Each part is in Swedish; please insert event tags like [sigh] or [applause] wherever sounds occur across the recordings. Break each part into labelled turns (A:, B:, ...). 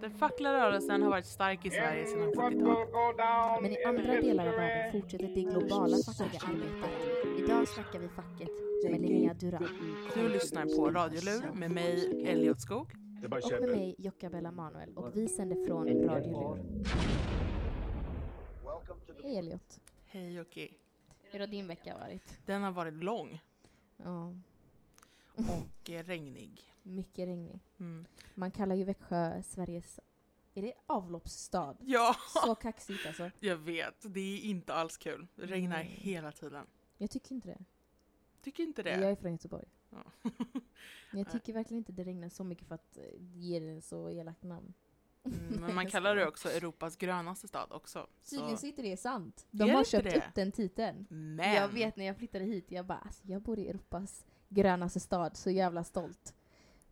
A: Den fackliga rörelsen har varit stark i Sverige sedan
B: in what
A: 70-talet.
B: will go down
C: Men i andra delar av världen fortsätter det globala fackliga arbetet. Idag snackar vi facket med Linnea Duran
A: Du lyssnar på Radiolur med mig, Elliot Skog.
C: Och med mig Jocka Manuel och vi sänder från Radio Lur. Hej Elliot.
A: Hej Jocke.
C: Hur har din vecka varit?
A: Den har varit lång
C: Ja,
A: och regnig.
C: Mycket regnig.
A: Mm.
C: Man kallar ju Växjö Sveriges... Är det avloppsstad?
A: Ja,
C: Så kaxigt alltså. [laughs]
A: jag vet. Det är inte alls kul. Det regnar
C: Nej.
A: hela tiden.
C: Jag tycker inte det.
A: Tycker inte det?
C: Jag är från Göteborg.
A: Ja. [laughs]
C: Jag tycker verkligen inte det regnar så mycket för att eh, ge det så elakt namn.
A: Mm, men [laughs] man kallar det också Europas grönaste stad också.
C: Tydligen
A: Så.
C: är inte det sant.
A: Är
C: De
A: det
C: har köpt
A: det?
C: upp den titeln.
A: Men!
C: Jag vet när jag flyttade hit, jag bara alltså, jag bor i Europas grönaste stad, så jävla stolt.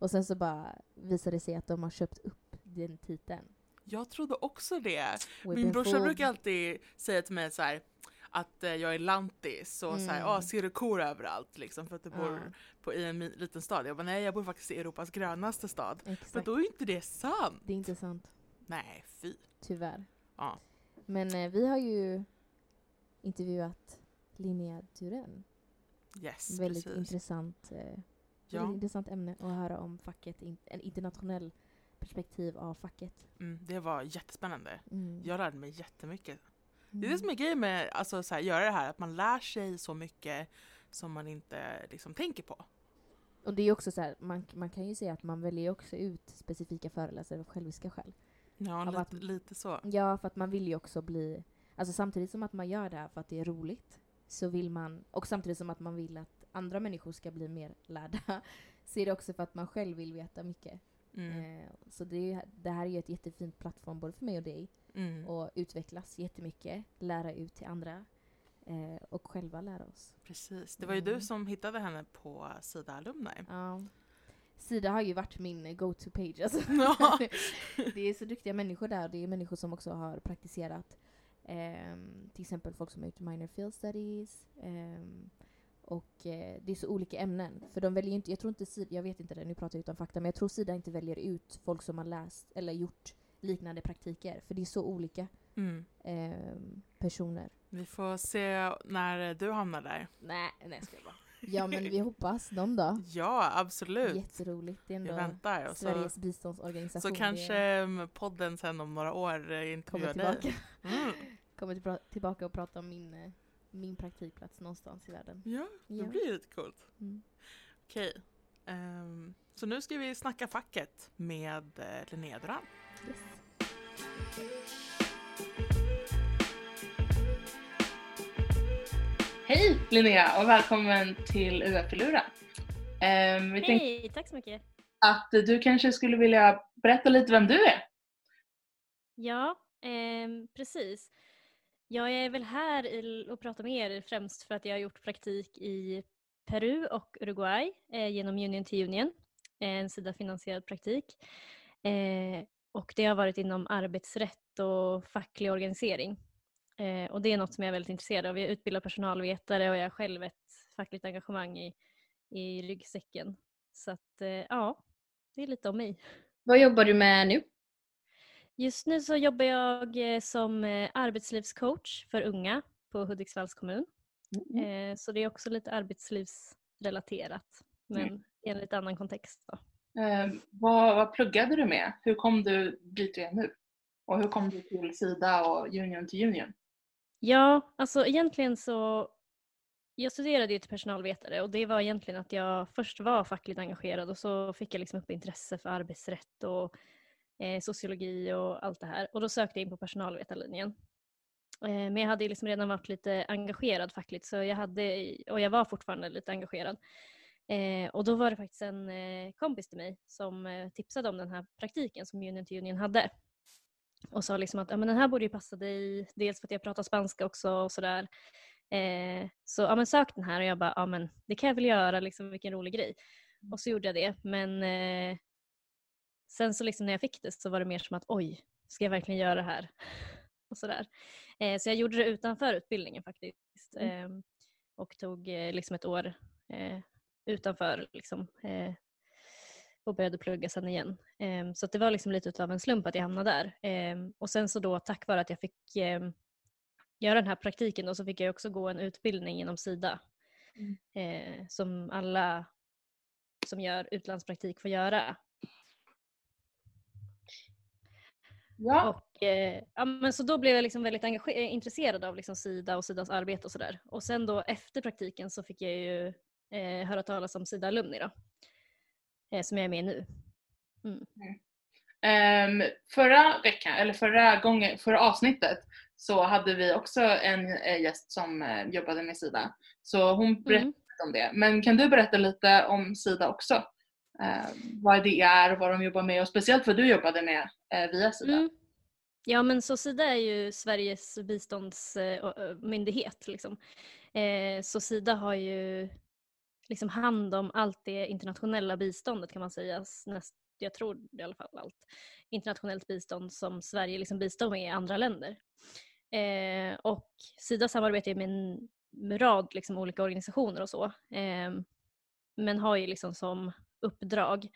C: Och sen så bara visade det sig att de har köpt upp den titeln.
A: Jag trodde också det.
C: We've
A: Min brorsa
C: fooled.
A: brukar alltid säga till mig så här att eh, jag är lantis och så här,
C: Mm.
A: ah, ser du kor överallt liksom för att du bor
C: Ja,
A: på, i en liten stad. Jag bara nej jag bor faktiskt i Europas grönaste stad. Men
C: exakt.
A: då är inte det sant.
C: Det är inte sant,
A: Nej fy.
C: tyvärr.
A: Ja.
C: Men eh, vi har ju intervjuat Linnea Duren.
A: Yes
C: Väldigt
A: precis.
C: intressant, eh,
A: Ja,
C: intressant ämne att höra om facket, in, en internationell perspektiv av facket.
A: mm, det var jättespännande.
C: Mm.
A: Jag lärde mig jättemycket. Det är det
C: Mm.
A: som är grejen med att alltså, så här, göra det här, att man lär sig så mycket som man inte liksom tänker på.
C: Och det är också så här, man, man kan ju säga att man väljer också ut specifika föreläsare av själviska skäl.
A: Ja, lite,
C: att-
A: lite så.
C: Ja, för att man vill ju också bli... Alltså samtidigt som att man gör det här för att det är roligt, så vill man... Och samtidigt som att man vill att andra människor ska bli mer lärda, [laughs] så är det också för att man själv vill veta mycket.
A: Mm.
C: Eh, så det, är, det här är ju ett jättefint plattform både för mig och dig,
A: Mm.
C: och utvecklas jättemycket, lära ut till andra, eh, och själva lära oss.
A: Precis. Det var ju
C: Mm.
A: du som hittade henne på Sida Alumni.
C: Ja. Sida har ju varit min go-to-page. Alltså. [laughs]
A: Ja. [laughs]
C: det är så duktiga människor där. Det är människor som också har praktiserat. ehm, till exempel folk som har gjort minor field studies. ehm, och eh, det är så olika ämnen. För de väljer inte, jag tror inte Sida, jag vet inte det, nu pratar jag utan fakta, men jag tror Sida inte väljer ut folk som har läst eller gjort liknande praktiker. För det är så olika
A: Mm.
C: ehm, personer.
A: Vi får se när du hamnar där.
C: Nej, nej jag skojar bara. Ja men vi hoppas någon dag. [laughs]
A: Ja, absolut.
C: Jätteroligt. Det är ändå
A: väntar. Och så,
C: Sveriges biståndsorganisation.
A: så kanske mm, podden sen om några år eh, intervjuar
C: kommer
A: dig.
C: tillbaka.
A: Mm. [laughs]
C: kommer tillbaka, och prata om min, eh, min praktikplats någonstans i världen.
A: Ja, det
C: Ja.
A: blir lite coolt.
C: Mm.
A: Okej. Ehm, så nu ska vi snacka facket med uh, Linnea Duran.
C: Yes.
D: Hej Linnea och välkommen till UF-Lura. Um, vi tänkte
E: Hej, tack så mycket.
D: att du kanske skulle vilja berätta lite vem du är.
E: Ja, ehm, precis. Jag är väl här och pratar med er främst för att jag har gjort praktik i Peru och Uruguay eh, genom Union to Union, eh, en Sida-finansierad praktik. Eh, och det har varit inom arbetsrätt och facklig organisering. Eh, och det är något som jag är väldigt intresserad av. Jag utbildar personalvetare och jag har själv ett fackligt engagemang i, i ryggsäcken. Så att eh, ja, det är lite om mig.
F: Vad jobbar du med nu?
E: Just nu så jobbar jag eh, som eh, arbetslivscoach för unga på Hudiksvalls kommun. Eh, Så det är också lite arbetslivsrelaterat men i en lite annan kontext. Då.
D: Um, vad, vad pluggade du med? Hur kom du dit du är nu? Och hur kom du till Sida och Union to Union?
E: Ja, alltså egentligen så jag studerade ju till personalvetare och det var egentligen att jag först var fackligt engagerad och så fick jag liksom upp intresse för arbetsrätt och eh, sociologi och allt det här. Och då sökte jag in på personalvetarlinjen. Eh, men jag hade liksom redan varit lite engagerad fackligt så jag hade, och jag var fortfarande lite engagerad. Eh, och då var det faktiskt en eh, kompis till mig som eh, tipsade om den här praktiken som Union to Union hade. Och sa liksom att ja, men den här borde ju passa dig, dels för att jag pratar spanska också och sådär. Eh, så ja, men sök den här och jag bara, ja men det kan jag väl göra, liksom, vilken rolig grej. Och så gjorde jag det. Men eh, sen så liksom när jag fick det så var det mer som att oj, ska jag verkligen göra det här? [laughs] Och sådär. Eh, så jag gjorde det utanför utbildningen faktiskt. Eh, och tog eh, liksom ett år eh, utanför liksom, eh, och började plugga sen igen. Ehm, så det var liksom lite av en slump att jag hamnade där. Ehm, och sen så då tack vare att jag fick ehm, göra den här praktiken då, så fick jag också gå en utbildning inom Sida.
D: Mm.
E: Som alla som gör utlandspraktik får göra.
D: Ja.
E: Och, eh, ja, men så då blev jag liksom väldigt eh, intresserad av liksom Sida och Sidas arbete och sådär. Och sen då efter praktiken så fick jag ju eh, höra talas om Sida Alumni då. Eh, som jag är med i nu.
D: Ehm, förra veckan, eller förra gången, förra avsnittet så hade vi också en eh, gäst som eh, jobbade med Sida. Så hon berättade
E: Mm.
D: om det. Men kan du berätta lite om Sida också? Eh, vad det är, och vad de jobbar med och speciellt vad du jobbade med eh, via Sida.
E: Mm. Ja men så Sida är ju Sveriges biståndsmyndighet. Eh, eh, liksom. Eh, så Sida har ju liksom hand om allt det internationella biståndet kan man säga. Näst, jag tror i alla fall allt internationellt bistånd som Sverige liksom bistår med i andra länder. Eh, och Sida samarbetar ju med en rad liksom, olika organisationer och så. Eh, men har ju liksom som uppdrag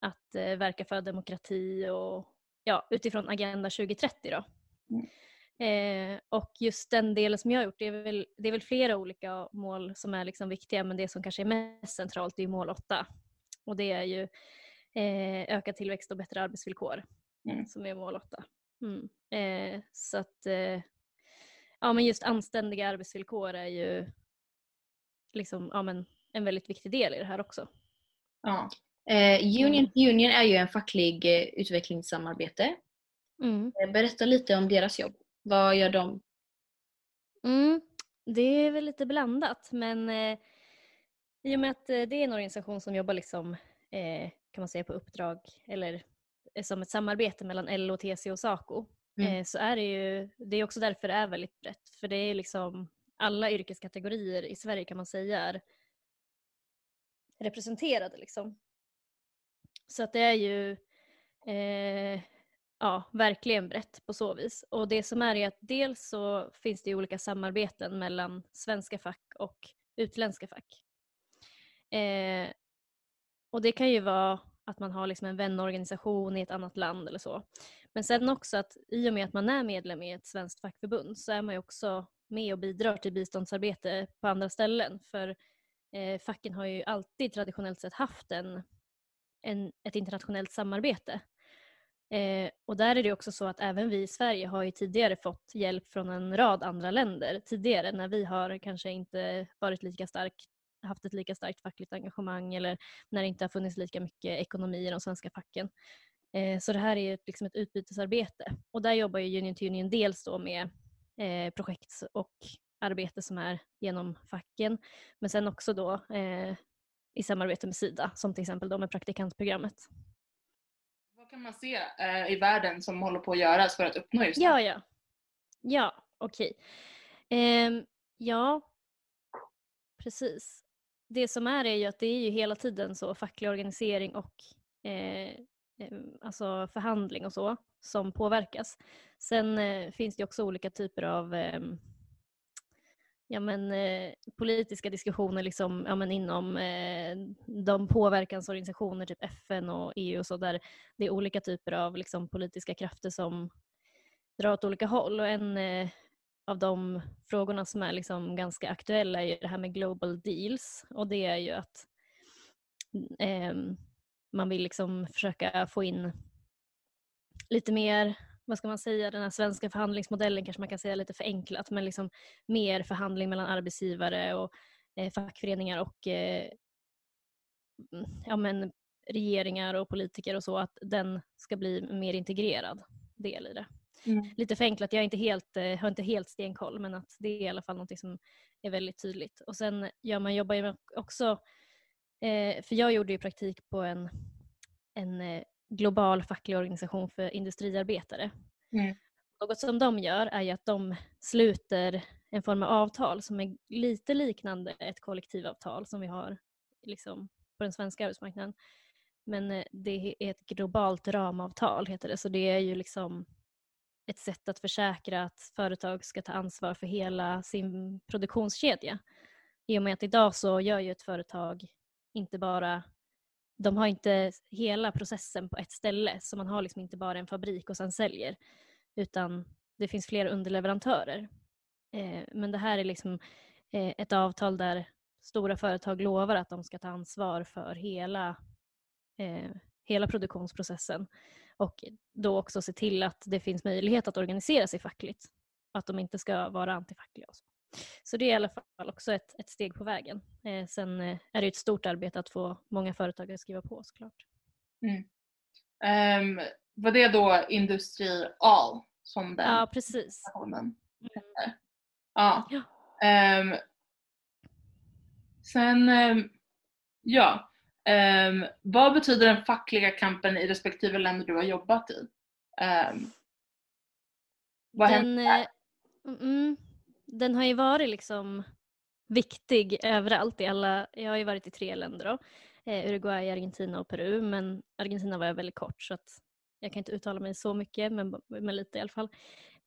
E: att eh, verka för demokrati och ja, utifrån Agenda 2030 då. Eh, och just den delen som jag har gjort, det är väl, det är väl flera olika mål som är liksom viktiga men det som kanske är mest centralt är ju mål 8. Och det är ju eh, ökad tillväxt och bättre arbetsvillkor
D: Mm.
E: som är mål 8. Mm. Eh, så att eh, ja men just anständiga arbetsvillkor är ju liksom, ja, men en väldigt viktig del i det här också.
D: Ja.
G: Eh, Union
E: Mm.
G: to Union är ju en facklig eh, utvecklingssamarbete.
E: Mm.
G: Eh, Berätta lite om deras jobb. Vad gör de?
E: Mm, det är väl lite blandat men eh, i och med att eh, det är en organisation som jobbar liksom, eh, kan man säga på uppdrag eller eh, som ett samarbete mellan LO, TCO och SACO
G: Mm.
E: så är det ju, det är också därför det är väldigt brett för det är liksom alla yrkeskategorier i Sverige kan man säga är representerade liksom. Så att det är ju eh, ja, verkligen brett på så vis. Och det som är är att dels så finns det ju olika samarbeten mellan svenska fack och utländska fack. Eh, och det kan ju vara att man har liksom en vänorganisation i ett annat land eller så. Men sen också att i och med att man är medlem i ett svenskt fackförbund så är man ju också med och bidrar till biståndsarbete på andra ställen. För eh, facken har ju alltid traditionellt sett haft en, en, ett internationellt samarbete. Eh, och där är det också så att även vi i Sverige har ju tidigare fått hjälp från en rad andra länder tidigare när vi har kanske inte varit lika starkt haft ett lika starkt fackligt engagemang eller när det inte har funnits lika mycket ekonomi i de svenska facken. Eh, så det här är ju ett- liksom ett utbytesarbete och där jobbar ju Union to Union dels då med eh, projekt och arbete som är genom facken men sen också då eh, i samarbete med Sida som till exempel då med praktikantprogrammet.
D: Vad kan man se eh, i världen som håller på att göras för att uppnå just det?
E: Ja, ja. Ja, okej. Ehm, ja, precis. Det som är är ju att det är ju hela tiden så facklig organisering och eh, em, alltså förhandling och så som påverkas. Sen eh, finns det också olika typer av ehm, ja, men, eh, politiska diskussioner liksom, ja, men inom eh, de påverkansorganisationer, typ FN och EU och så, där det är olika typer av liksom, politiska krafter som drar åt olika håll. Och en eh, av de frågorna som är liksom ganska aktuella är ju det här med global deals. Och det är ju att mm, eh, man vill liksom försöka få in lite mer, vad ska man säga, den här svenska förhandlingsmodellen kanske man kan säga lite förenklat, men liksom mer förhandling mellan arbetsgivare och eh, fackföreningar och eh, ja, men regeringar och politiker och så, att den ska bli mer integrerad del i det.
D: Mm.
E: Lite förenklat, jag är inte helt, eh, har inte helt stenkoll men att det är i alla fall något som är väldigt tydligt. Och sen ja, man jobbar ju också, eh, för jag gjorde ju praktik på en, en eh, global facklig organisation för industriarbetare.
D: Mm.
E: Något som de gör är ju att de sluter en form av avtal som är lite liknande ett kollektivavtal som vi har liksom, på den svenska arbetsmarknaden. Men eh, det är ett globalt ramavtal heter det, så det är ju liksom ett sätt att försäkra att företag ska ta ansvar för hela sin produktionskedja. I och med att idag så gör ju ett företag inte bara de har inte hela processen på ett ställe så man har liksom inte bara en fabrik och sen säljer utan det finns flera underleverantörer. Eh, men det här är liksom eh, ett avtal där stora företag lovar att de ska ta ansvar för hela, eh, hela produktionsprocessen och då också se till att det finns möjlighet att organisera sig fackligt. Att de inte ska vara antifackliga. Och så så det är i alla fall också ett, ett steg på vägen. Eh, sen eh, är det ett stort arbete att få många företag att skriva på såklart.
D: Um, var det då Industri All som den
E: Ja, precis.
D: hette? Ja.
E: Ja.
D: Ehm, sen, ehm, ja. Vad betyder den fackliga kampen i respektive länder du har jobbat i? Um, vad händer
E: Den, eh, mm, den har ju varit liksom viktig överallt. I alla, jag har ju varit i tre länder då. Eh, Uruguay, Argentina och Peru. Men Argentina var jag väldigt kort så att jag kan inte uttala mig så mycket men, men lite i alla fall.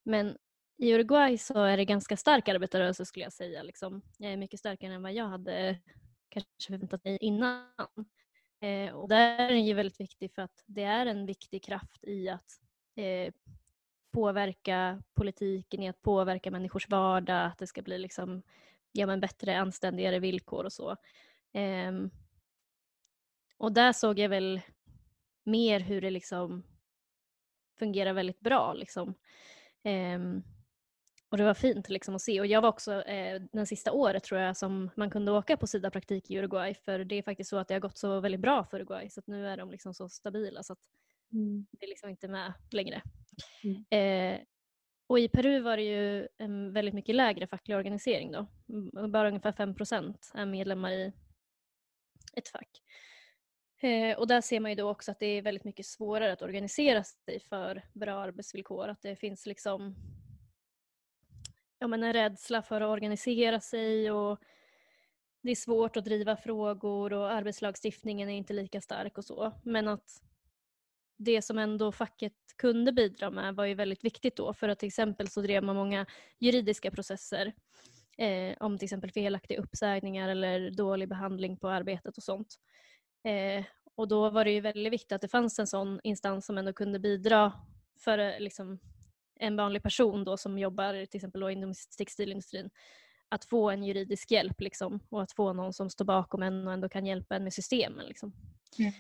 E: Men i Uruguay så är det ganska stark arbetarrörelse skulle jag säga. Liksom. Jag är mycket starkare än vad jag hade kanske förväntat mig innan. Eh, och där är den ju väldigt viktig för att det är en viktig kraft i att eh, påverka politiken, i att påverka människors vardag, att det ska bli liksom, ja, men bättre, anständigare villkor och så. Um, och där såg jag väl mer hur det liksom fungerar väldigt bra. Liksom. Um, och det var fint liksom att se. Och jag var också eh, den sista året tror jag som man kunde åka på SIDA-praktik i Uruguay. För det är faktiskt så att det har gått så väldigt bra för Uruguay. Så att nu är de liksom så stabila så att det är liksom inte med längre.
G: Mm.
E: Eh, och i Peru var det ju en väldigt mycket lägre facklig organisering då. Mm, Bara ungefär 5% är medlemmar i ett fack. Eh, och där ser man ju då också att det är väldigt mycket svårare att organisera sig för bra arbetsvillkor. Att det finns liksom ja, men en rädsla för att organisera sig och det är svårt att driva frågor och arbetslagstiftningen är inte lika stark och så. Men att det som ändå facket kunde bidra med var ju väldigt viktigt då för att till exempel så drev man många juridiska processer eh, om till exempel felaktiga uppsägningar eller dålig behandling på arbetet och sånt. Eh, och då var det ju väldigt viktigt att det fanns en sån instans som ändå kunde bidra för eh, liksom, en vanlig person då som jobbar till exempel inom textilindustrin att få en juridisk hjälp liksom, och att få någon som står bakom en och ändå kan hjälpa en med systemen. Liksom.
D: Mm.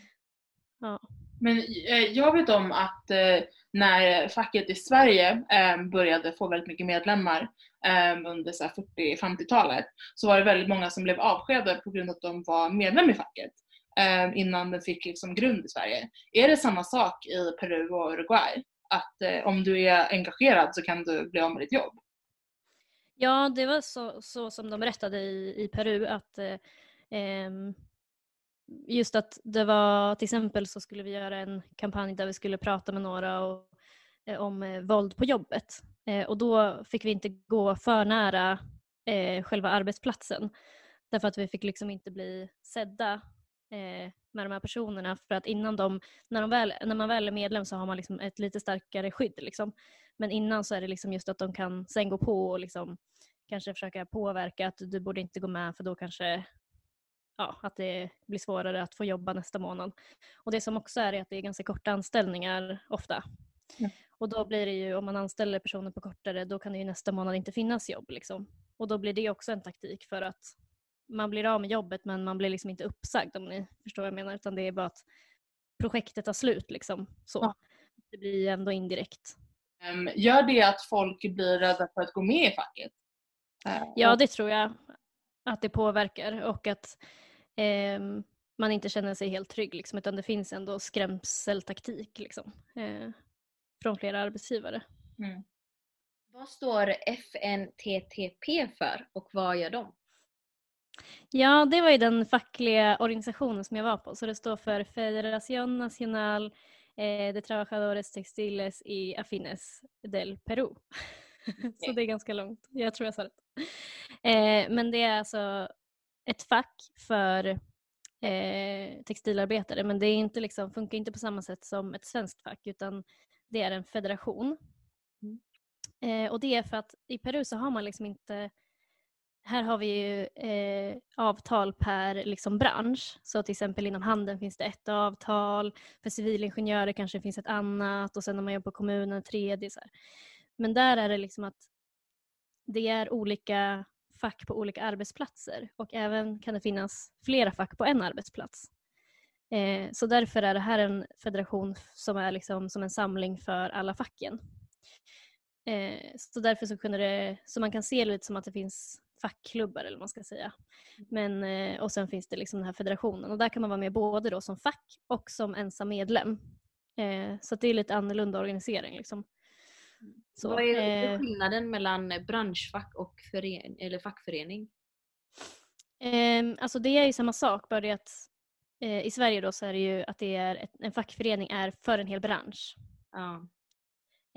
E: Ja.
D: Men eh, jag vet om att eh, när facket i Sverige eh, började få väldigt mycket medlemmar eh, under 40-50-talet så var det väldigt många som blev avskedade på grund av att de var medlem i facket eh, innan den fick liksom grund i Sverige. Är det samma sak i Peru och Uruguay? Att eh, om du är engagerad så kan du bli av med ditt jobb?
E: Ja, det var så, så som de berättade i, i Peru att eh, ehm, just att det var till exempel så skulle vi göra en kampanj där vi skulle prata med några och, eh, om eh, våld på jobbet eh, och då fick vi inte gå för nära eh, själva arbetsplatsen därför att vi fick liksom inte bli sedda eh, med de här personerna för att innan de, när, de väl, när man väl är medlem så har man liksom ett lite starkare skydd. Liksom. Men innan så är det liksom just att de kan sen gå på och liksom kanske försöka påverka att du borde inte gå med för då kanske ja, att det blir svårare att få jobba nästa månad. Och det som också är, är att det är ganska korta anställningar ofta.
D: Mm.
E: Och då blir det ju, om man anställer personer på kortare, då kan det ju nästa månad inte finnas jobb. Liksom. Och då blir det också en taktik för att man blir av med jobbet men man blir liksom inte uppsagd om ni förstår vad jag menar. Utan det är bara att projektet tar slut. Liksom. Så.
D: Ja.
E: Det blir ändå indirekt.
D: Ehm, gör det att folk blir rädda för att gå med i facket? Eh,
E: Ja, det tror jag att det påverkar och att ehm, man inte känner sig helt trygg liksom, utan det finns ändå skrämseltaktik liksom, eh, från flera arbetsgivare.
D: Mm.
G: Vad står FNTTP för och vad gör de?
E: Ja, det var ju den fackliga organisationen som jag var på, så det står för Federación Nacional eh, de Trabajadores Textiles y Afines del Peru. [laughs] så det är ganska långt, jag tror jag sa rätt. Eh, men det är alltså ett fack för eh, textilarbetare men det är inte liksom, funkar inte på samma sätt som ett svenskt fack utan det är en federation. Eh, och det är för att i Peru så har man liksom inte här har vi ju eh, avtal per liksom, bransch. Så till exempel inom handeln finns det ett avtal, för civilingenjörer kanske finns ett annat och sen när man jobbar på kommunen ett tredje. Så här. Men där är det liksom att det är olika fack på olika arbetsplatser och även kan det finnas flera fack på en arbetsplats. Eh, så därför är det här en federation som är liksom som en samling för alla facken. Eh, så därför så kunde det, så man kan se lite som att det finns fackklubbar eller vad man ska säga. Men, eh, och sen finns det liksom den här federationen och där kan man vara med både då som fack och som ensam medlem. Eh, så det är lite annorlunda organisering. Liksom. Så,
F: Vad är
E: eh,
F: skillnaden mellan branschfack och fören- eller fackförening?
E: Ehm, alltså det är ju samma sak, bara det att eh, i Sverige då så är det ju att det är ett, en fackförening är för en hel bransch.
F: Ja.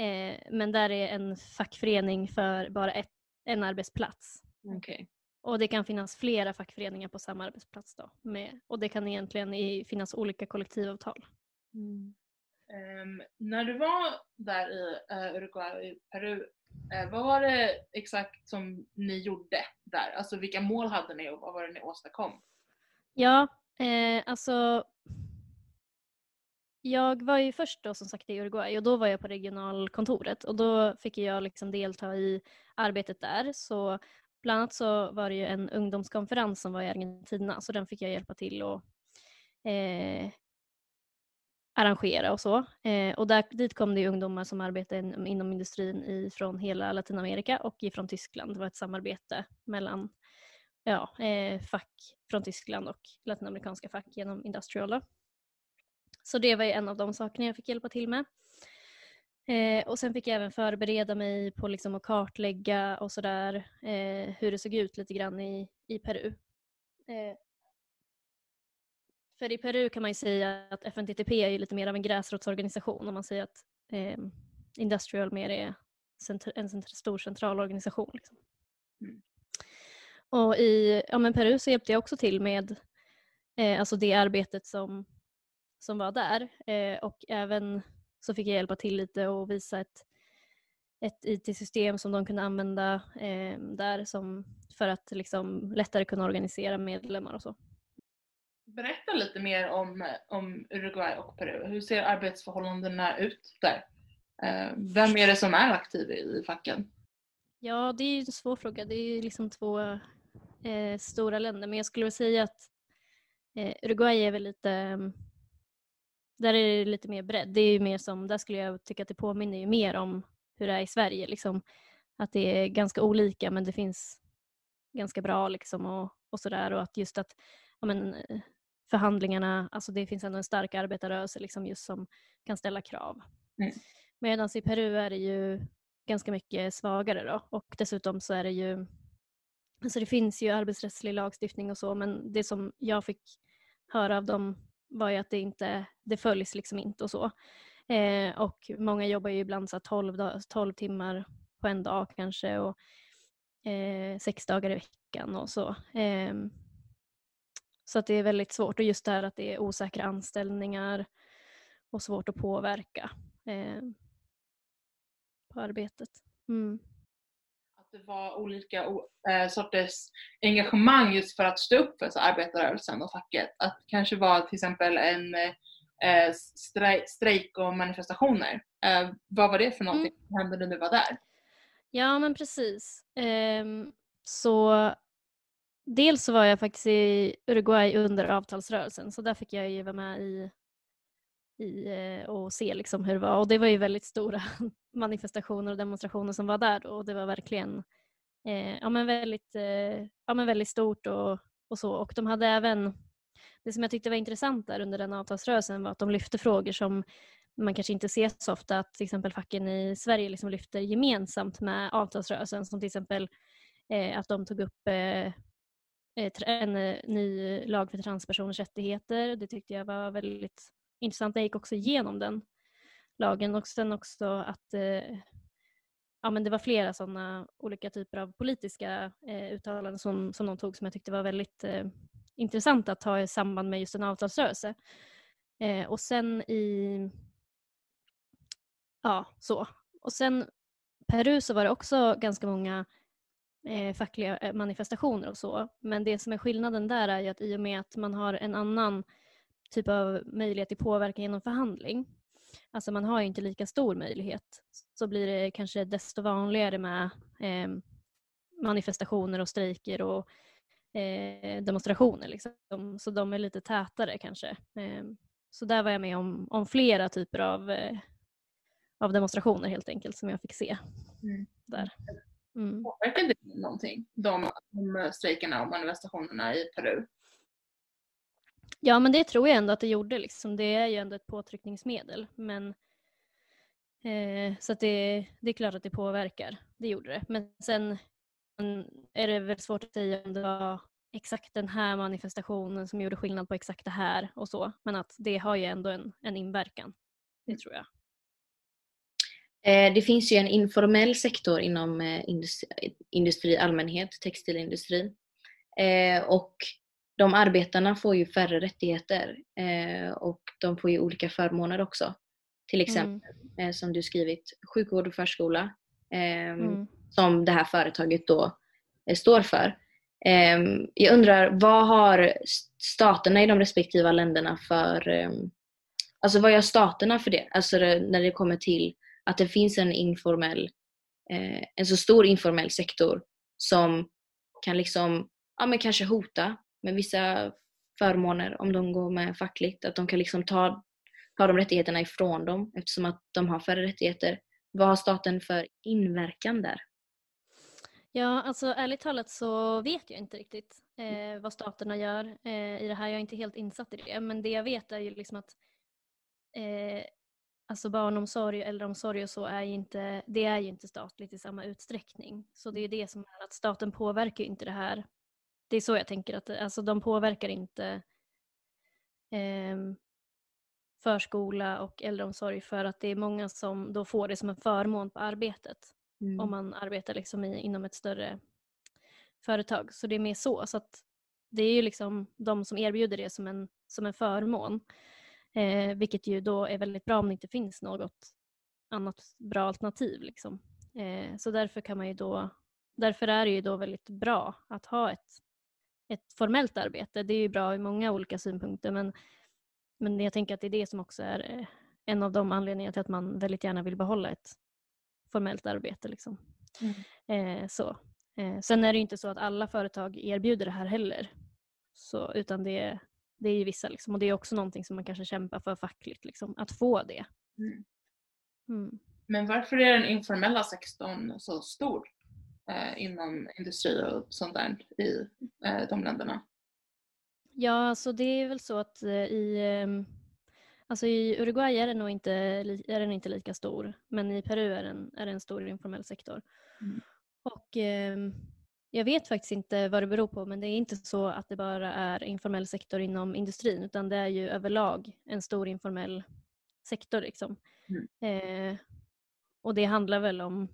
E: Eh, men där är en fackförening för bara ett, en arbetsplats.
F: Okej.
E: Och det kan finnas flera fackföreningar på samma arbetsplats då. Med, och det kan egentligen i, finnas olika kollektivavtal.
D: Um, när du var där i uh, Uruguay och i Peru, uh, vad var det exakt som ni gjorde där? Alltså vilka mål hade ni och vad var det ni åstadkom?
E: Ja, eh, alltså jag var ju först då som sagt i Uruguay och då var jag på regionalkontoret och då fick jag liksom delta i arbetet där. Så bland annat så var det ju en ungdomskonferens som var i Argentina så den fick jag hjälpa till och eh, arrangera och så. Eh, och där, dit kom det ungdomar som arbetade in, inom industrin i, från hela Latinamerika och ifrån Tyskland. Det var ett samarbete mellan ja, eh, fack från Tyskland och latinamerikanska fack genom Industrial. Då. Så det var ju en av de sakerna jag fick hjälpa till med. Eh, och sen fick jag även förbereda mig på liksom att kartlägga och sådär eh, hur det såg ut lite grann i, i Peru. Eh, för i Peru kan man ju säga att FNTTP är ju lite mer av en gräsrotsorganisation om man säger att eh, Industrial mer är en cent- stor central organisation. Liksom.
D: Mm.
E: Och i ja, men Peru så hjälpte jag också till med eh, alltså det arbetet som, som var där. Eh, och även så fick jag hjälpa till lite och visa ett, ett IT-system som de kunde använda eh, där som, för att liksom lättare kunna organisera medlemmar och så.
D: Berätta lite mer om, om Uruguay och Peru. Hur ser arbetsförhållandena ut där? Eh, vem är det som är aktiv i facken?
E: Ja, det är ju en svår fråga. Det är ju liksom två eh, stora länder. Men jag skulle säga att eh, Uruguay är väl lite... Där är det lite mer bredd. Det är ju mer som, där skulle jag tycka att det påminner ju mer om hur det är i Sverige. Liksom. Att det är ganska olika men det finns ganska bra liksom och, och sådär. Och att just att ja, men, förhandlingarna, alltså det finns ändå en stark arbetarrörelse liksom just som kan ställa krav.
D: Mm.
E: Medan i Peru är det ju ganska mycket svagare då och dessutom så är det ju Alltså det finns ju arbetsrättslig lagstiftning och så men det som jag fick höra av dem var ju att det inte, det följs liksom inte och så. Eh, och många jobbar ju ibland så här 12, dag, 12 timmar på en dag kanske och eh, sex dagar i veckan och så. Eh, så att det är väldigt svårt och just det här att det är osäkra anställningar och svårt att påverka eh, på arbetet. Mm.
D: Att det var olika eh, sorters engagemang just för att stå upp för så arbetarrörelsen och facket. Att det kanske var till exempel en eh, strejk, strejk och manifestationer. Eh, vad var det för någonting som hände när du var där?
E: Ja men precis. Ehm, så dels så var jag faktiskt i Uruguay under avtalsrörelsen så där fick jag ju vara med i, i eh, och se liksom hur det var. Och det var ju väldigt stora [laughs] manifestationer och demonstrationer som var där då och det var verkligen eh, ja, men väldigt, eh, ja, men väldigt stort och, och så. Och de hade även det som jag tyckte var intressant där under den avtalsrörelsen var att de lyfte frågor som man kanske inte ser så ofta att till exempel facken i Sverige liksom lyfter gemensamt med avtalsrörelsen som till exempel eh, att de tog upp eh, Eh, en eh, ny lag för transpersoners rättigheter. Det tyckte jag var väldigt intressant. Jag gick också igenom den lagen och sen också att eh, ja, men det var flera sådana olika typer av politiska eh, uttalanden som, som de tog som jag tyckte var väldigt eh, intressant att ha i samband med just en avtalsrörelse. Eh, och sen i Ja, så. Och sen Peru så var det också ganska många eh, fackliga eh, manifestationer och så. Men det som är skillnaden där är ju att i och med att man har en annan typ av möjlighet till påverkan genom förhandling, alltså man har ju inte lika stor möjlighet, så blir det kanske desto vanligare med eh, manifestationer och strejker och eh, demonstrationer. Liksom. Så de är lite tätare kanske. Eh, så där var jag med om, om flera typer av, eh, av demonstrationer helt enkelt som jag fick se.
D: Mm.
E: Där. Mm.
D: Påverkade det någonting, de, de strejkerna och manifestationerna i Peru?
E: Ja, men det tror jag ändå att det gjorde. Liksom. Det är ju ändå ett påtryckningsmedel. Men, eh, så det, det är klart att det påverkar. Det gjorde det. Men sen är det väl svårt att säga om det var exakt den här manifestationen som gjorde skillnad på exakt det här och så. Men att det har ju ändå en, en inverkan. Det tror jag.
G: Eh, Det finns ju en informell sektor inom eh, industri, industri allmänhet, textilindustrin. Eh, Och de arbetarna får ju färre rättigheter och de får ju olika förmåner också. Till exempel, eh, som du skrivit, sjukvård och förskola. ehm,
E: Mm.
G: som det här företaget då står för. Ehm, Jag undrar, vad har staterna i de respektiva länderna för... ehm, Alltså vad gör staterna för det? Alltså när det kommer till att det finns en informell, eh, en så stor informell sektor som kan liksom, ja men kanske hota med vissa förmåner om de går med fackligt. Att de kan liksom ta, ta de rättigheterna ifrån dem eftersom att de har färre rättigheter. Vad har staten för inverkan där?
E: Ja, alltså ärligt talat så vet jag inte riktigt eh, vad staterna gör eh, i det här. Jag är inte helt insatt i det. Men det jag vet är ju liksom att eh, alltså barnomsorg och äldreomsorg och så är ju inte, det är ju inte statligt i samma utsträckning. Så det är det som är att staten påverkar ju inte det här. Det är så jag tänker att alltså, de påverkar inte ehm, förskola och äldreomsorg för att det är många som då får det som en förmån på arbetet
G: Mm.
E: om man arbetar liksom i, inom ett större företag. Så det är mer så. så att det är ju liksom de som erbjuder det som en, som en förmån. Eh, vilket ju då är väldigt bra om det inte finns något annat bra alternativ. Liksom. Eh, så därför kan man ju då Därför är det ju då väldigt bra att ha ett, ett formellt arbete. Det är ju bra i många olika synpunkter men, men jag tänker att det är det som också är eh, en av de anledningarna till att man väldigt gärna vill behålla ett formellt arbete. Liksom. Eh, så. Eh, sen är det ju inte så att alla företag erbjuder det här heller. Så, utan det, det är ju vissa. Liksom. Och det är också någonting som man kanske kämpar för fackligt, liksom, att få det.
D: Mm.
E: Mm.
D: Men varför är den informella sektorn så stor eh, inom industri och sånt där i eh, de länderna?
E: Ja, alltså det är väl så att eh, i, ehm, alltså i Uruguay är den, nog inte, är den inte lika stor, men i Peru är den, är den en stor informell sektor.
D: Mm.
E: Och ehm, jag vet faktiskt inte vad det beror på, men det är inte så att det bara är informell sektor inom industrin, utan det är ju överlag en stor informell sektor. Liksom. Eh, och det handlar väl om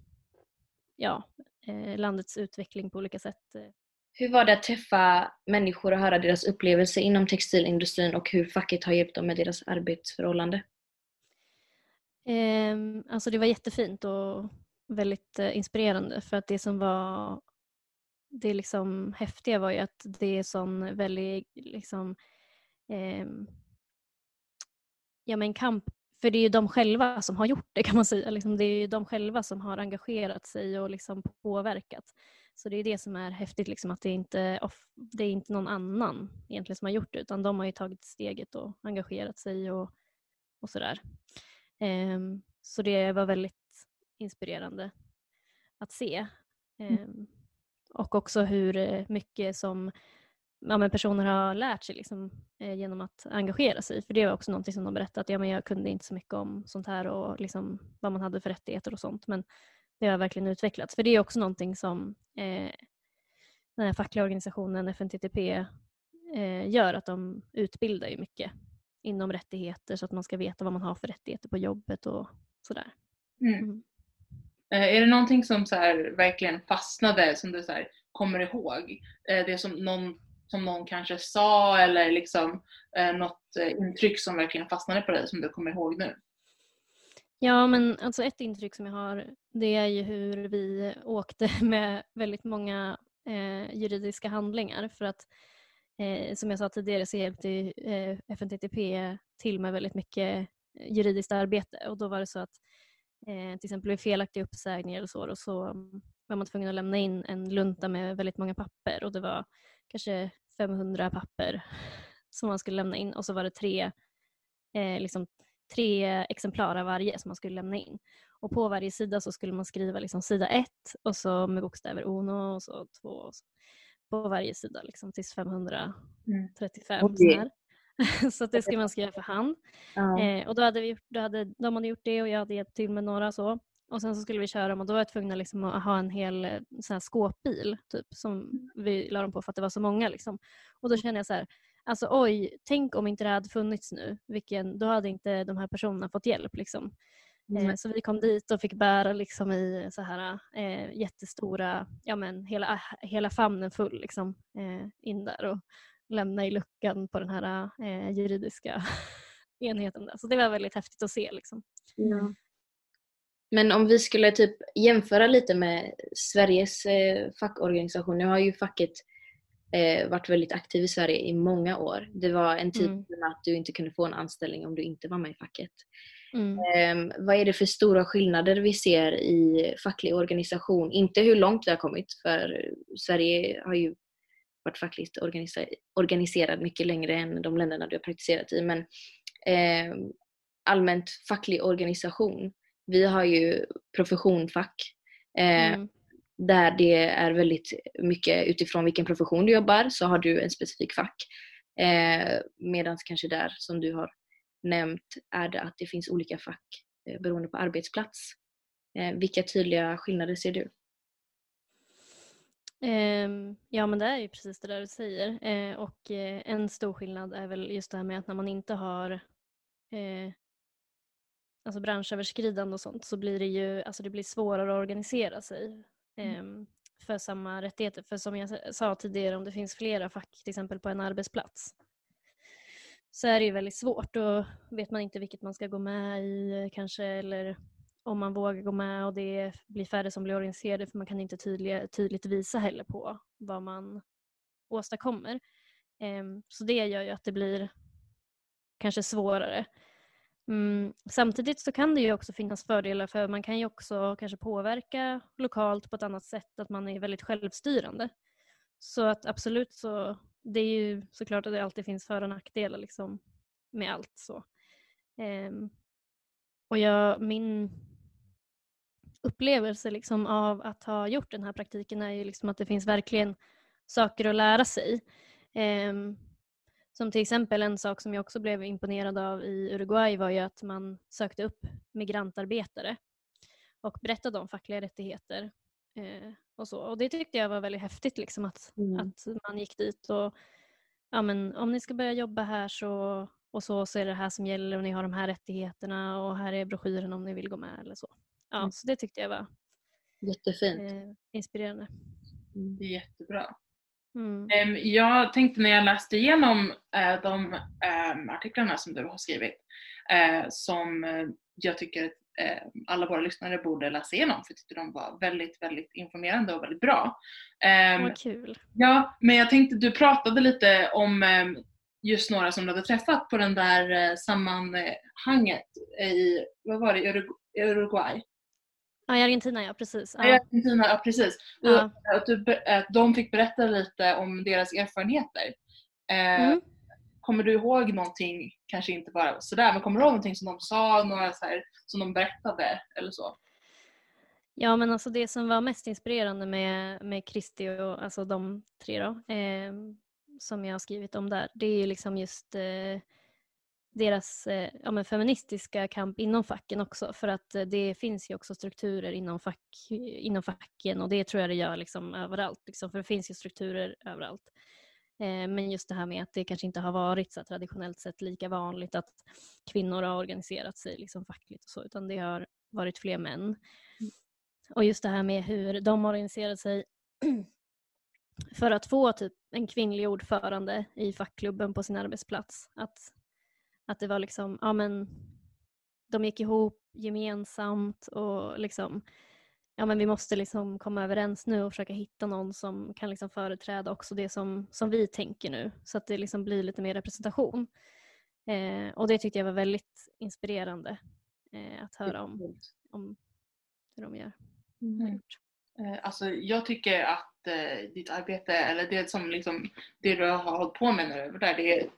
E: ja, eh, landets utveckling på olika sätt. eh.
G: Hur var det att träffa människor och höra deras upplevelser inom textilindustrin och hur facket har hjälpt dem med deras arbetsförhållande?
E: Ehm, alltså det var jättefint och väldigt eh, inspirerande för att det som var det liksom häftiga var ju att det är sån väldigt liksom ehm, ja men kamp för det är ju de själva som har gjort det kan man säga. Liksom, det är ju de själva som har engagerat sig och liksom påverkat. Så det är det som är häftigt, liksom, att det är, inte, off- det är inte någon annan egentligen som har gjort det utan de har ju tagit steget och engagerat sig och, och sådär. Ehm, så det var väldigt inspirerande att se. Ehm, och också hur eh, mycket som ja, personer har lärt sig liksom, eh, genom att engagera sig. För det var också någonting som de berättade att ja, men jag kunde inte så mycket om sånt här och liksom, vad man hade för rättigheter och sånt. Men det har verkligen utvecklats. För det är också någonting som eh, den här fackliga organisationen FNTTP eh, gör, att de utbildar ju mycket inom rättigheter så att man ska veta vad man har för rättigheter på jobbet och sådär.
D: Mm. Eh, är det någonting som så här verkligen fastnade som du så här kommer ihåg? Eh, det som någon, som någon kanske sa eller liksom eh, något intryck som verkligen fastnade på dig som du kommer ihåg nu?
E: Ja, men alltså ett intryck som jag har det är ju hur vi åkte [laughs] med väldigt många eh, juridiska handlingar för att eh, som jag sa tidigare så hjälpte eh, FNTTP till med väldigt mycket juridiskt arbete och då var det så att eh, till exempel vid felaktiga uppsägningar eller så, och så mm, var man tvungen att lämna in en lunta med väldigt många papper och det var kanske 500 papper som man skulle lämna in och så var det tre, eh, liksom, tre exemplar av varje som man skulle lämna in. Och på varje sida så skulle man skriva liksom sida ett och så med bokstäver uno och så två och så på varje sida liksom, tills 535.
G: Oj.
E: Så, här. [laughs] så det skulle man skriva för hand.
G: Ja.
E: Eh, och då hade, vi, då hade de hade gjort det och jag hade hjälpt till med några så. Och sen så skulle vi köra dem och då var jag tvungen liksom att ha en hel eh, sån här skåpbil typ, som vi la dem på för att det var så många. Liksom. Och då kände jag så här, alltså oj, tänk om inte det hade funnits nu. Vilken, då hade inte de här personerna fått hjälp. Liksom. Eh, så vi kom dit och fick bära liksom i så här eh, jättestora, ja men hela, hela famnen full liksom, eh, in där och lämna i luckan på den här eh, juridiska [laughs] enheten. Där. Så det var väldigt häftigt att se. Liksom.
G: Ja. Men om vi skulle typ jämföra lite med Sveriges eh, fackorganisation. Nu har ju facket eh, varit väldigt aktiv i Sverige i många år. Det var en tid
E: Mm.
G: att du inte kunde få en anställning om du inte var med i facket.
E: Mm.
G: Eh, vad är det för stora skillnader vi ser i facklig organisation? Inte hur långt vi har kommit, för Sverige har ju varit fackligt organiserad mycket längre än de länderna du har praktiserat i. Men eh, allmänt facklig organisation. Vi har ju professionfack eh,
E: Mm.
G: där det är väldigt mycket utifrån vilken profession du jobbar så har du en specifik fack. Eh, Medan kanske där som du har nämnt är det att det finns olika fack eh, beroende på arbetsplats. Eh, vilka tydliga skillnader ser du?
E: Ehm, ja men det är ju precis det där du säger. Eh, och eh, en stor skillnad är väl just det här med att när man inte har eh, alltså branschöverskridande och sånt så blir det ju alltså det blir svårare att organisera sig ehm, för samma rättigheter. För som jag sa tidigare om det finns flera fack till exempel på en arbetsplats så är det ju väldigt svårt. Då vet man inte vilket man ska gå med i kanske eller om man vågar gå med och det blir färre som blir organiserade för man kan inte tydliga, tydligt visa heller på vad man åstadkommer. Ehm, så det gör ju att det blir kanske svårare. Mm, samtidigt så kan det ju också finnas fördelar för man kan ju också kanske påverka lokalt på ett annat sätt, att man är väldigt självstyrande. Så att absolut så, det är ju såklart att det alltid finns för och nackdelar liksom med allt så. Ehm, och jag, min upplevelse liksom av att ha gjort den här praktiken är ju liksom att det finns verkligen saker att lära sig. Ehm, som till exempel en sak som jag också blev imponerad av i Uruguay var ju att man sökte upp migrantarbetare och berättade om fackliga rättigheter. Eh, och, så. och det tyckte jag var väldigt häftigt liksom att,
G: Mm.
E: att man gick dit och ja, men, om ni ska börja jobba här så och så, så är det här som gäller och ni har de här rättigheterna och här är broschyren om ni vill gå med eller så. Ja,
G: Mm.
E: Så det tyckte jag var
G: Jättefint.
E: eh, inspirerande.
D: Det är jättebra.
E: Mm.
D: Ehm, Jag tänkte när jag läste igenom eh, de ehm, artiklarna som du har skrivit eh, som eh, jag tycker alla våra lyssnare borde läsa igenom för jag tyckte de var väldigt, väldigt informerande och väldigt bra. Ehm,
E: Vad kul.
D: Ja, men jag tänkte du pratade lite om just några som du hade träffat på den där sammanhanget i, vad var det, Urugu- Uruguay?
E: Ja, i Argentina ja, precis.
D: Ja.
E: Ja.
D: Argentina, ja precis.
E: Ja.
D: Och Att, du, att de fick berätta lite om deras erfarenheter. Eh,
E: Mm.
D: Kommer du ihåg någonting, kanske inte bara sådär, men kommer du ihåg någonting som de sa, några så här, som de berättade eller så?
E: Ja, men alltså det som var mest inspirerande med, med Kristi och alltså de tre då, eh, som jag har skrivit om där, det är ju liksom just eh, deras eh, ja, men feministiska kamp inom facken också. För att eh, det finns ju också strukturer inom, fack, inom facken och det tror jag det gör liksom överallt. Liksom, för det finns ju strukturer överallt. Eh, men just det här med att det kanske inte har varit så traditionellt sett lika vanligt att kvinnor har organiserat sig liksom fackligt och så, utan det har varit fler män. Och just det här med hur de organiserade sig [clears throat] för att få typ en kvinnlig ordförande i fackklubben på sin arbetsplats. Att, att det var liksom, ja men de gick ihop gemensamt och liksom ja men vi måste liksom komma överens nu och försöka hitta någon som kan liksom företräda också det som, som vi tänker nu så att det liksom blir lite mer representation. Eh, och det tyckte jag var väldigt inspirerande eh, att höra om, om hur de gör.
D: Mm. Eh, Alltså jag tycker att eh, ditt arbete, eller det som liksom, det du har hållit på med nu, där, det är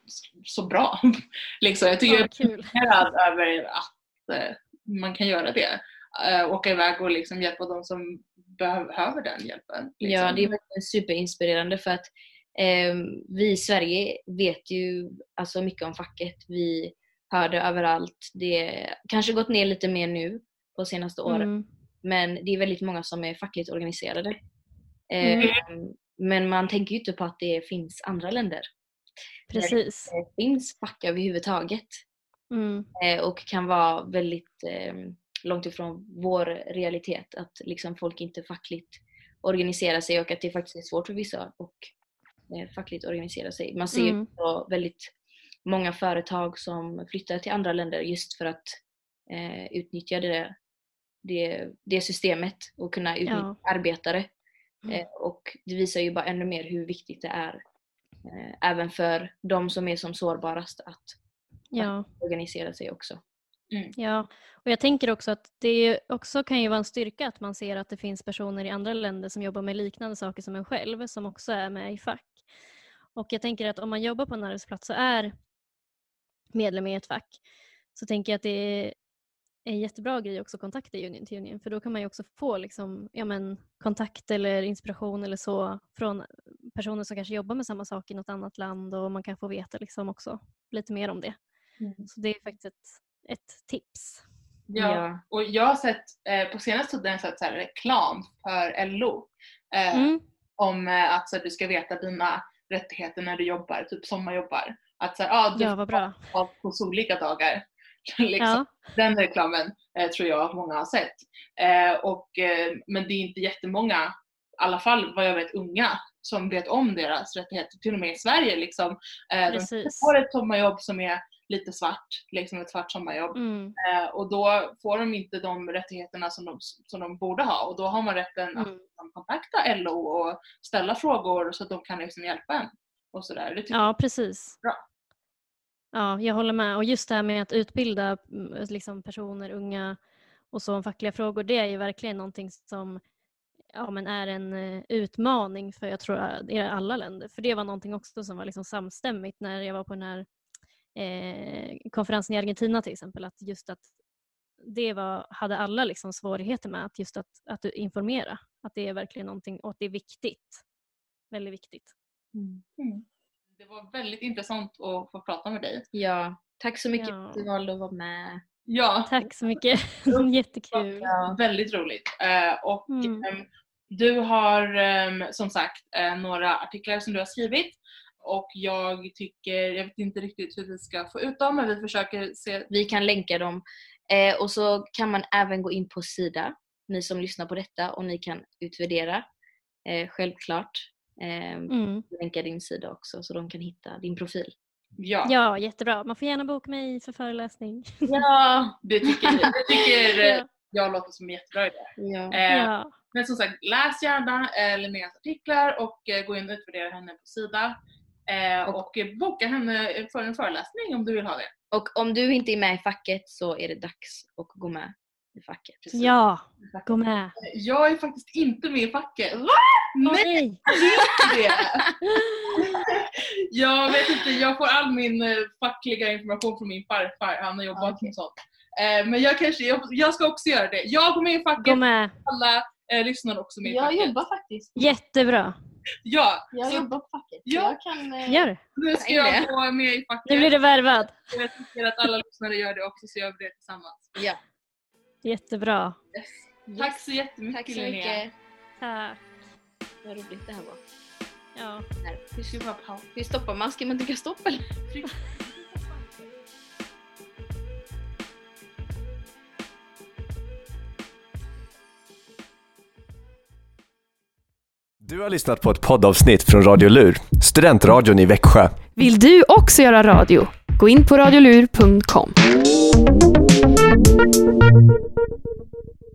D: så bra. [laughs] liksom, jag tycker
E: Ja,
D: jag är
E: kul.
D: imponerad över att eh, man kan göra det. Eh, åka iväg och liksom hjälpa de som behöver den hjälpen. Liksom.
G: Ja, det är verkligen superinspirerande för att eh, vi i Sverige vet ju alltså mycket om facket. Vi hör det överallt. Det kanske gått ner lite mer nu på senaste åren.
E: Mm.
G: Men det är väldigt många som är fackligt organiserade. Eh,
E: Mm.
G: Men man tänker ju inte på att det finns andra länder.
E: Precis.
G: Det finns fack överhuvudtaget.
E: Mm.
G: eh, och kan vara väldigt eh, långt ifrån vår realitet. Att liksom folk inte fackligt organiserar sig och att det faktiskt är svårt för vissa att eh, fackligt organisera sig. Man ser ju
E: Mm.
G: också väldigt många företag som flyttar till andra länder just för att eh, utnyttja det, det, det systemet och kunna utnyttja arbetare.
E: Mm.
G: Eh, och det visar ju bara ännu mer hur viktigt det är eh, även för de som är som sårbarast att
E: Ja.
G: organisera sig också.
E: Ja, och jag tänker också att det också kan ju vara en styrka att man ser att det finns personer i andra länder som jobbar med liknande saker som en själv som också är med i fack. Och jag tänker att om man jobbar på en arbetsplats och är medlem i ett fack så tänker jag att det en jättebra grej också att kontakta Union to Union för då kan man ju också få liksom, ja, men, kontakt eller inspiration eller så från personer som kanske jobbar med samma sak i något annat land och man kan få veta liksom också lite mer om det.
D: Mm.
E: Så det är faktiskt ett, ett tips.
D: Ja. Och jag har sett, eh, på senaste tiden sett så här, reklam för LO. Eh,
E: Mm.
D: Om eh, att så här, du ska veta dina rättigheter när du jobbar, typ sommarjobbar. Att så här, ah, du
E: Ja, vad bra.
D: på solika dagar. [laughs] liksom.
E: Ja.
D: Den reklamen eh, tror jag att många har sett. Eh, och, eh, men det är inte jättemånga, i alla fall vad jag vet unga, som vet om deras rättigheter. Till och med i Sverige. Liksom. Eh, de får ett sommarjobb som är lite svart, liksom ett svart sommarjobb.
E: Mm.
D: Eh, och då får de inte de rättigheterna som de, som de borde ha och då har man rätten att
E: Mm.
D: liksom kontakta LO och ställa frågor så att de kan liksom hjälpa en. Och sådär. Det
E: Ja, precis.
D: Bra.
E: Ja, jag håller med. Och just det här med att utbilda mm, liksom personer, unga och så om fackliga frågor, det är ju verkligen någonting som ja, men är en eh, utmaning för jag tror eh, i alla länder. För det var någonting också som var liksom samstämmigt när jag var på den här eh, konferensen i Argentina till exempel. Att just att det var, hade alla liksom svårigheter med att just att, att informera. Att det är verkligen någonting och att det är viktigt. Väldigt viktigt.
D: Mm. Det var väldigt intressant att få prata med dig.
G: Ja, tack så mycket
E: Ja.
G: för att du valde att vara med.
D: Ja,
E: Tack så mycket. [laughs] Jättekul.
G: Ja.
D: väldigt roligt. Eh, och
E: Mm.
D: ehm, du har ehm, som sagt eh, några artiklar som du har skrivit och jag tycker, jag vet inte riktigt hur vi ska få ut dem men vi försöker se
G: Vi kan länka dem. Eh, och så kan man även gå in på Sida, ni som lyssnar på detta, och ni kan utvärdera. Självklart. Eh,
E: Mm.
G: Länka din sida också så de kan hitta din profil.
D: Ja,
E: Ja, jättebra. Man får gärna boka mig för föreläsning.
G: Ja! [laughs]
D: det tycker, det tycker [laughs]
E: Ja.
D: jag låter som en jättebra idé.
G: ja.
D: Eh,
E: Ja.
D: Men som sagt, läs gärna eh, Linneas artiklar och eh, gå in och utvärdera henne på Sida. Eh,
G: Och-
D: och eh, boka henne för en föreläsning om du vill ha det.
G: Och om du inte är med i facket så är det dags att gå med i facket.
E: ja, gå med.
D: Jag är faktiskt inte med i facket. Va? Nej,
E: nej.
D: det! [laughs] jag vet inte, jag får all min eh, fackliga information från min farfar. Han har jobbat
G: Okej.
D: med sånt. Eh, men jag kanske, jag, jag ska också göra det. Jag går med i facket,
E: Gå med.
D: alla eh, lyssnar också med i
G: Jag
D: facket.
G: jobbar faktiskt.
E: Jättebra.
D: Ja,
G: Jag
D: så
G: jobbar på facket.
D: Ja.
G: Jag kan, eh,
E: Gör det.
D: nu ska
G: Jag är
D: jag
G: det.
D: gå med i facket.
E: Nu blir du värvad.
D: Jag tycker att alla lyssnare gör det också så gör vi det tillsammans.
G: Ja.
E: Jättebra.
D: Tack så jättemycket
G: Tack så
D: Linnea.
G: mycket.
E: Tack.
G: Vad roligt det här var.
E: Ja.
G: Här. Hur,
D: Ska vi bara paus?
G: hur stoppar man? Ska man trycka stopp eller?
H: Du har lyssnat på ett poddavsnitt från Radio Lur, studentradion i Växjö.
I: Vill du också göra radio? Gå in på radiolur.com.